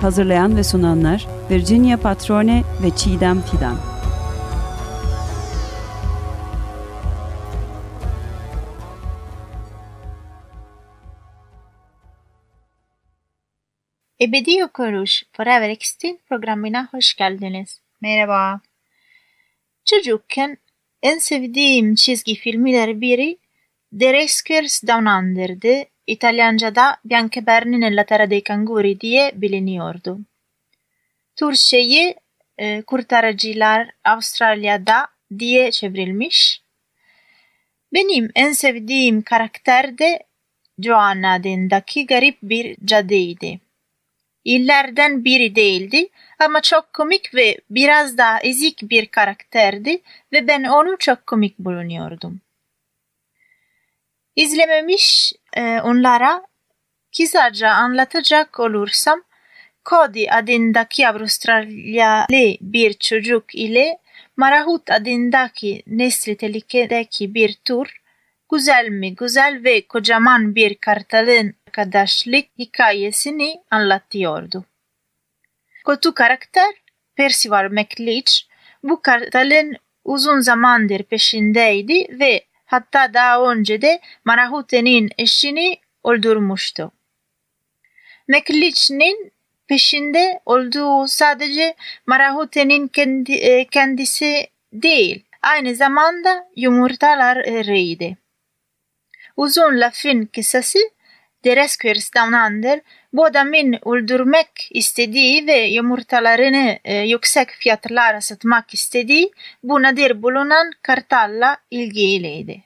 Hazırlayan ve sunanlar Virginia Patrone ve Çiğdem Fidan. Ebedi Okuruş Forever Extinct programına hoş geldiniz. Merhaba. Çocukken en sevdiğim çizgi filmler biri The Rescuers Down Under'dı. İtalyanca'da Biancaberni nella terra dei canguri diye biliniyordu. Türkçe'yi e, Kurtarıcılar Avustralya'da diye çevrilmiş. Benim en sevdiğim karakter de Joanna adındaki garip bir cadıydı. İllerden biri değildi ama çok komik ve biraz daha ezik bir karakterdi ve ben onu çok komik bulunuyordum. İzlememiş e, onlara kısaca anlatacak olursam Cody adındaki Avustralyalı bir çocuk ile Marahut adındaki nesli tehlikedeki bir tur güzel mi güzel ve kocaman bir kartalın arkadaşlık hikayesini anlatıyordu. Kötü karakter Percival McLeach bu kartalın uzun zamandır peşindeydi ve hatta daha önce de Marahute'nin eşini öldürmüştü. McLeach'nin peşinde olduğu sadece Marahute'nin e, kendisi değil, aynı zamanda yumurtalarıydı. Uzun lafın kısası Down Under bu adamın öldürmek istediği ve yumurtalarını e, yüksek fiyatlara satmak istediği bu nadir bulunan kartalla ilgiliydi.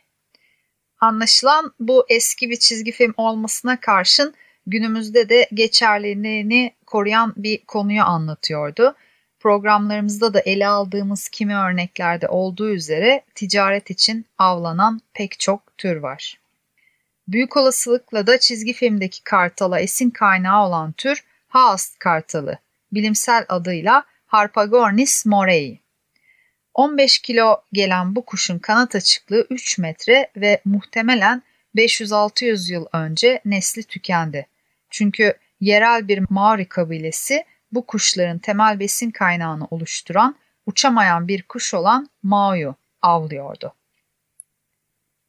Anlaşılan bu eski bir çizgi film olmasına karşın günümüzde de geçerliliğini koruyan bir konuyu anlatıyordu. Programlarımızda da ele aldığımız kimi örneklerde olduğu üzere ticaret için avlanan pek çok tür var. Büyük olasılıkla da çizgi filmdeki kartala esin kaynağı olan tür Haast kartalı, bilimsel adıyla Harpagornis morei. 15 kilo gelen bu kuşun kanat açıklığı 3 metre ve muhtemelen 500-600 yıl önce nesli tükendi. Çünkü yerel bir Maori kabilesi bu kuşların temel besin kaynağını oluşturan uçamayan bir kuş olan Mau'yu avlıyordu.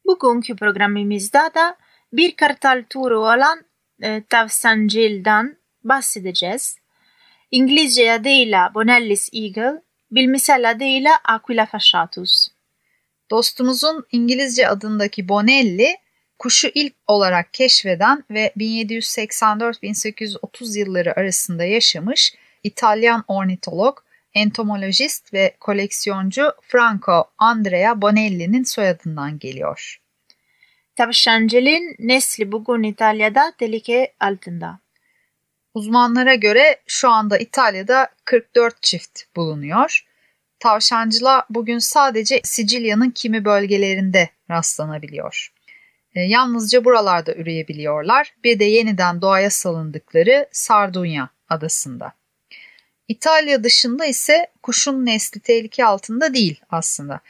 Bugünkü programımızda da bir kartal turu olan e, tavsancildan bahsedeceğiz. İngilizce adıyla Bonellis Eagle, bilimsel adıyla Aquila fasciatus. Dostumuzun İngilizce adındaki Bonelli, kuşu ilk olarak keşfeden ve 1784-1830 yılları arasında yaşamış İtalyan ornitolog, entomolojist ve koleksiyoncu Franco Andrea Bonelli'nin soyadından geliyor. Tavşancılığın nesli bugün İtalya'da tehlike altında. Uzmanlara göre şu anda İtalya'da 44 çift bulunuyor. Tavşancıla bugün sadece Sicilya'nın kimi bölgelerinde rastlanabiliyor. E, yalnızca buralarda üreyebiliyorlar. Bir de yeniden doğaya salındıkları Sardunya adasında. İtalya dışında ise kuşun nesli tehlike altında değil aslında.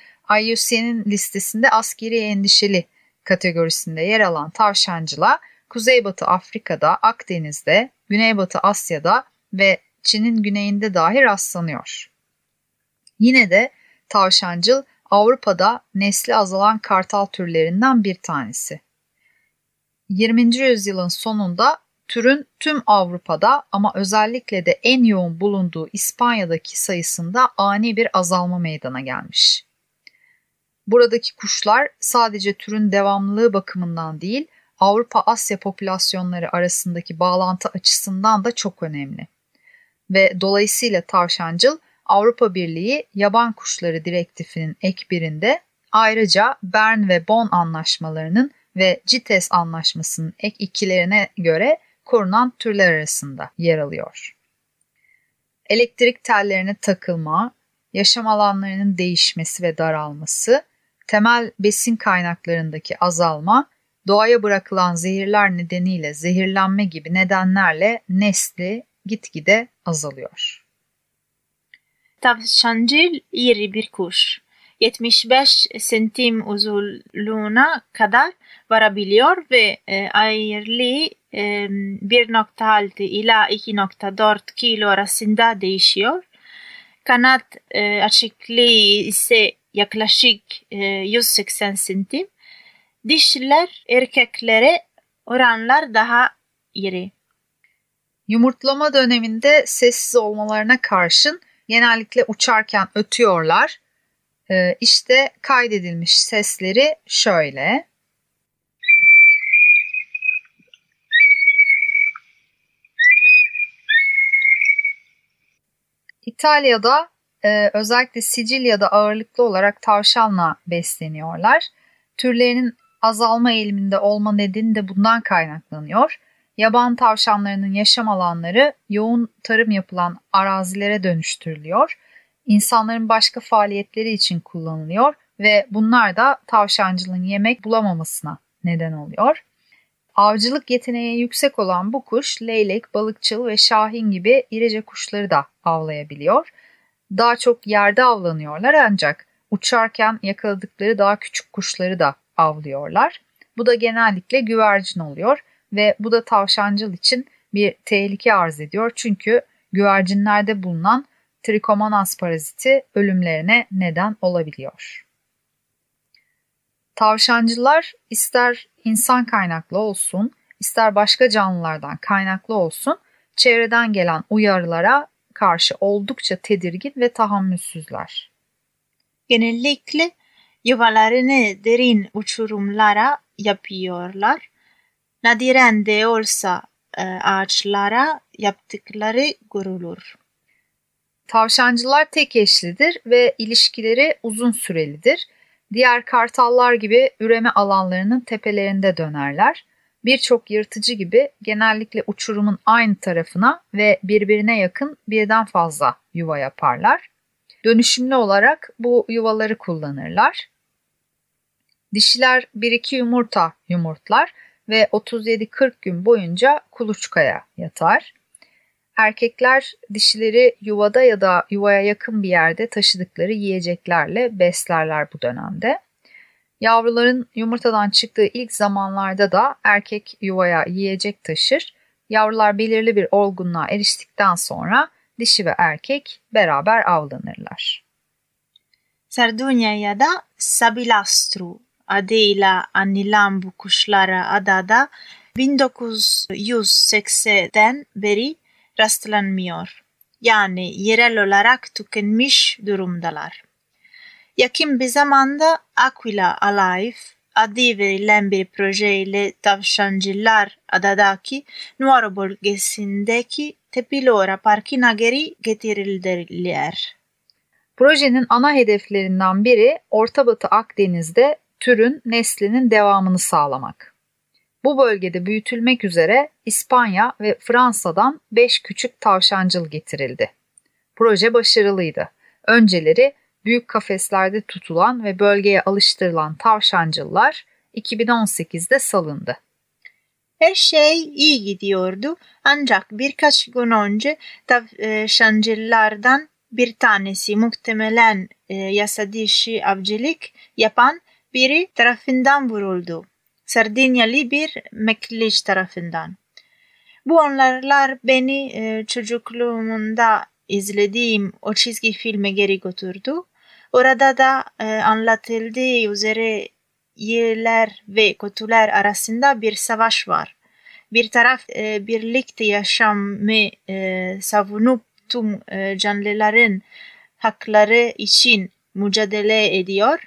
IUCN'in listesinde askeri endişeli kategorisinde yer alan tavşancıla Kuzeybatı Afrika'da, Akdeniz'de, Güneybatı Asya'da ve Çin'in güneyinde dahi rastlanıyor. Yine de tavşancıl Avrupa'da nesli azalan kartal türlerinden bir tanesi. 20. yüzyılın sonunda türün tüm Avrupa'da ama özellikle de en yoğun bulunduğu İspanya'daki sayısında ani bir azalma meydana gelmiş. Buradaki kuşlar sadece türün devamlılığı bakımından değil, Avrupa-Asya popülasyonları arasındaki bağlantı açısından da çok önemli. Ve dolayısıyla tavşancıl Avrupa Birliği Yaban Kuşları Direktifinin ek birinde ayrıca Bern ve Bonn anlaşmalarının ve CITES anlaşmasının ek ikilerine göre korunan türler arasında yer alıyor. elektrik tellerine takılma, yaşam alanlarının değişmesi ve daralması, temel besin kaynaklarındaki azalma, doğaya bırakılan zehirler nedeniyle zehirlenme gibi nedenlerle nesli gitgide azalıyor. Tavşancıl iri bir kuş. 75 santim uzunluğuna kadar varabiliyor ve e, e, 1.6 ila 2.4 kilo arasında değişiyor. Kanat e, açıklığı ise yaklaşık e, 180 santim. Dişler erkeklere oranlar daha iri. Yumurtlama döneminde sessiz olmalarına karşın genellikle uçarken ötüyorlar. Ee, işte kaydedilmiş sesleri şöyle. İtalya'da e, özellikle Sicilya'da ağırlıklı olarak tavşanla besleniyorlar. Türlerinin azalma eğiliminde olma nedeni de bundan kaynaklanıyor. Yaban tavşanlarının yaşam alanları yoğun tarım yapılan arazilere dönüştürülüyor. İnsanların başka faaliyetleri için kullanılıyor ve bunlar da tavşancılığın yemek bulamamasına neden oluyor. Avcılık yeteneği yüksek olan bu kuş leylek, balıkçıl ve şahin gibi irice kuşları da avlayabiliyor. Daha çok yerde avlanıyorlar ancak uçarken yakaladıkları daha küçük kuşları da avlıyorlar. Bu da genellikle güvercin oluyor ve bu da tavşancıl için bir tehlike arz ediyor. Çünkü güvercinlerde bulunan trikomonas paraziti ölümlerine neden olabiliyor. Tavşancılar ister insan kaynaklı olsun, ister başka canlılardan kaynaklı olsun, çevreden gelen uyarılara karşı oldukça tedirgin ve tahammülsüzler. Genellikle yuvalarını derin uçurumlara yapıyorlar. Nadiren de olsa e, ağaçlara yaptıkları görülür. Tavşancılar tek eşlidir ve ilişkileri uzun sürelidir. Diğer kartallar gibi üreme alanlarının tepelerinde dönerler. Birçok yırtıcı gibi genellikle uçurumun aynı tarafına ve birbirine yakın birden fazla yuva yaparlar. Dönüşümlü olarak bu yuvaları kullanırlar. Dişiler 1-2 yumurta yumurtlar ve 37-40 gün boyunca kuluçkaya yatar. Erkekler dişileri yuvada ya da yuvaya yakın bir yerde taşıdıkları yiyeceklerle beslerler bu dönemde. Yavruların yumurtadan çıktığı ilk zamanlarda da erkek yuvaya yiyecek taşır. Yavrular belirli bir olgunluğa eriştikten sonra dişi ve erkek beraber avlanırlar. Sardunya'da Sabilastru adıyla anılan bu kuşlara adada 1980'den beri rastlanmıyor. Yani yerel olarak tükenmiş durumdalar. Yakın bir zamanda Aquila Alive adı verilen bir projeyle tavşancılar adadaki Nuoro bölgesindeki Tepilora Parkı'na geri getirildiler. Projenin ana hedeflerinden biri Orta Batı Akdeniz'de türün neslinin devamını sağlamak. Bu bölgede büyütülmek üzere İspanya ve Fransa'dan 5 küçük tavşancıl getirildi. Proje başarılıydı. Önceleri büyük kafeslerde tutulan ve bölgeye alıştırılan tavşancıllar 2018'de salındı. Her şey iyi gidiyordu ancak birkaç gün önce tavşancıllardan bir tanesi muhtemelen e, yasa dışı avcılık yapan biri tarafından vuruldu. Sardinyalı bir Mekliş tarafından. Bu anlarlar beni e, çocukluğumda izlediğim o çizgi filme geri götürdü. Orada da e, anlatıldığı üzere yerler ve kötüler arasında bir savaş var. Bir taraf e, birlikte yaşamı e, savunup tüm e, canlıların hakları için mücadele ediyor.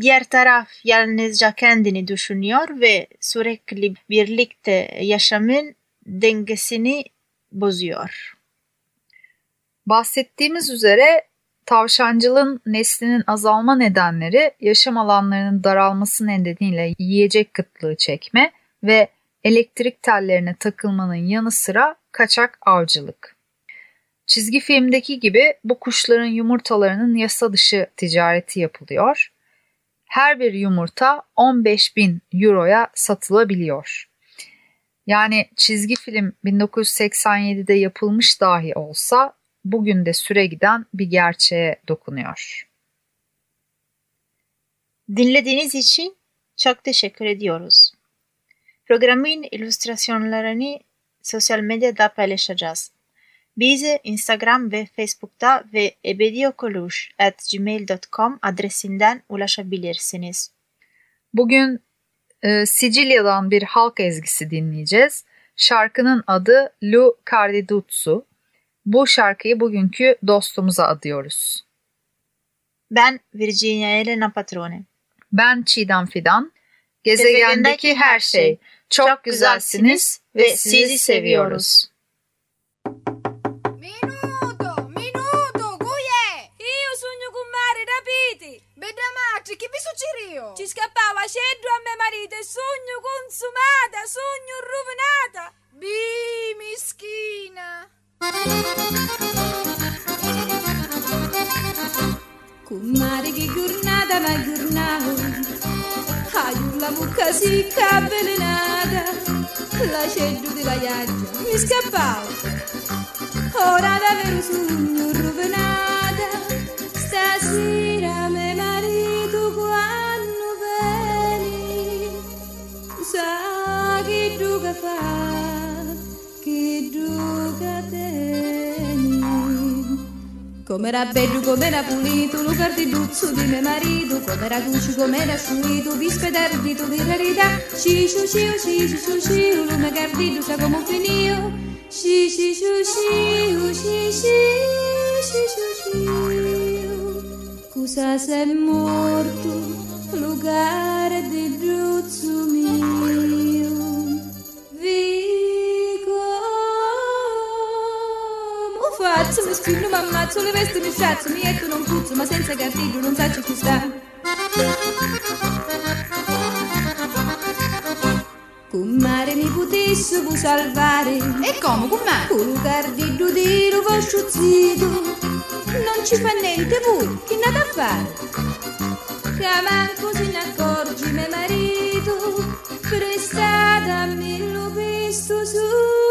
Diğer taraf yalnızca kendini düşünüyor ve sürekli birlikte yaşamın dengesini bozuyor. Bahsettiğimiz üzere tavşancılığın neslinin azalma nedenleri yaşam alanlarının daralması nedeniyle yiyecek kıtlığı çekme ve elektrik tellerine takılmanın yanı sıra kaçak avcılık. Çizgi filmdeki gibi bu kuşların yumurtalarının yasa dışı ticareti yapılıyor. Her bir yumurta 15 bin euroya satılabiliyor. Yani çizgi film 1987'de yapılmış dahi olsa bugün de süre giden bir gerçeğe dokunuyor. Dinlediğiniz için çok teşekkür ediyoruz. Programın illüstrasyonlarını sosyal medyada paylaşacağız. Bize Instagram ve Facebook'ta ve ebediokoluş.gmail.com adresinden ulaşabilirsiniz. Bugün e, Sicilya'dan bir halk ezgisi dinleyeceğiz. Şarkının adı Lu Cardidutsu. Bu şarkıyı bugünkü dostumuza adıyoruz. Ben Virginia Elena Patrone. Ben Çiğdem Fidan. Gezegendeki her şey. Çok, Çok güzelsiniz ve sizi seviyoruz. Minuto, minuto, Guye! Io sogno con mare, rapiti! Bedamati, che vi succedió? Ci scappava scendo a mio marito e sogno consumata, sogno rovinata! Bi, mischina! Kumarigi gurnada ma gurnahu Hayulla mucca si avvelenata La scelta della ghiaccia mi scappavo Ora davvero su un Com'era bello, com'era pulito, lo cardiduzzo di mio marito, com'era cuci, com'era sciuito, vispe d'ardito di rarità. Scisciu, sciu, scisciu, sciu, sciu, lo mio cardito sa come finio. Scisciu, sciu, sciu, scisciu, scisciu, sciu. Cosa sei morto, lugar di druzzo mio. Faccio, mi spinno, mi ammazzo, le vesti mi sciazzo, mi etto, non puzzo, ma senza gartiglio non faccio più stare. Con mare mi potesse può salvare E come, con? Con un gardiglio di vostro zito Non ci fa niente voi, che nada a fare Che manco se ne accorgi, mio marito Prestatami lo visto solo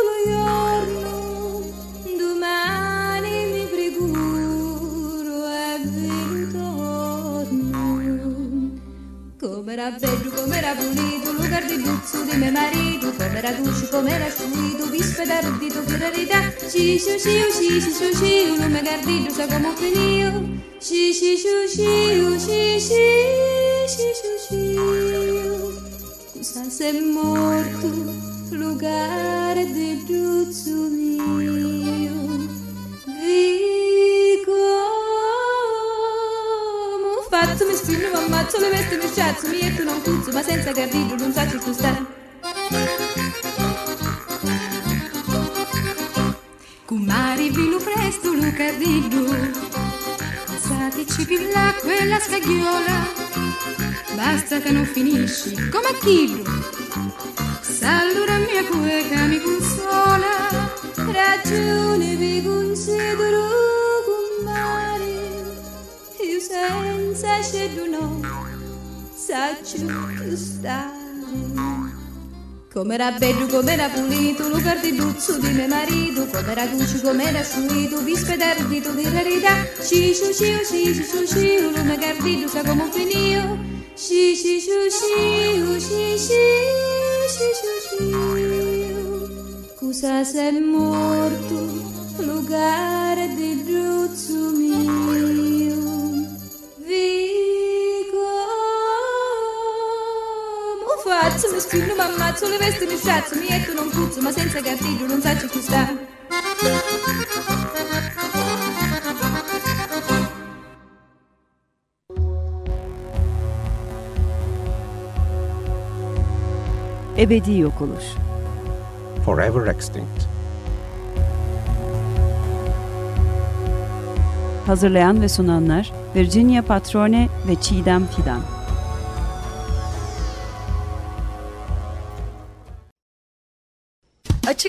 Com'era bello, com'era pulito, lugar di buzzo di mio marito, com'era dolce, com'era sciuito, vispe d'ardito, che rarità. Ci, ci, ci, ci, ci, ci, ci, non mi gardito, sa come finio. Ci, ci, ci, ci, ci, ci, ci, ci, ci. Cosa sei morto, lugar di buzzo mio. cazzo mi spingo, mi ammazzo, mi vesto, mi sciazzo, mi e tu non puzzo, ma senza cardiglio non sacci tu stare. Cumari vilu presto Lucardiglio, passatici più là quella scagliola, basta che non finisci come chillo. Allora mia cueca mi consola, ragione vi consiglio. seduno tu stare Com'era bello, com'era pulito, lo cardibuzzo di mio marito, com'era cuccio, com'era asciuito, vispe d'ardito di rarità, ci ci ci ci ci ciu ciu, lume cardito sa come un finio, ci ci ci ci ci ci ci ci, ci, ci, cusa se morto, lugar mi ammazzo, le vesti mi sciazzo, mi etto, non puzzo, ma senza gartiglio non faccio più stare. Ebedi yok oluş. Forever extinct. Hazırlayan ve sunanlar Virginia Patrone ve Çiğdem Fidan.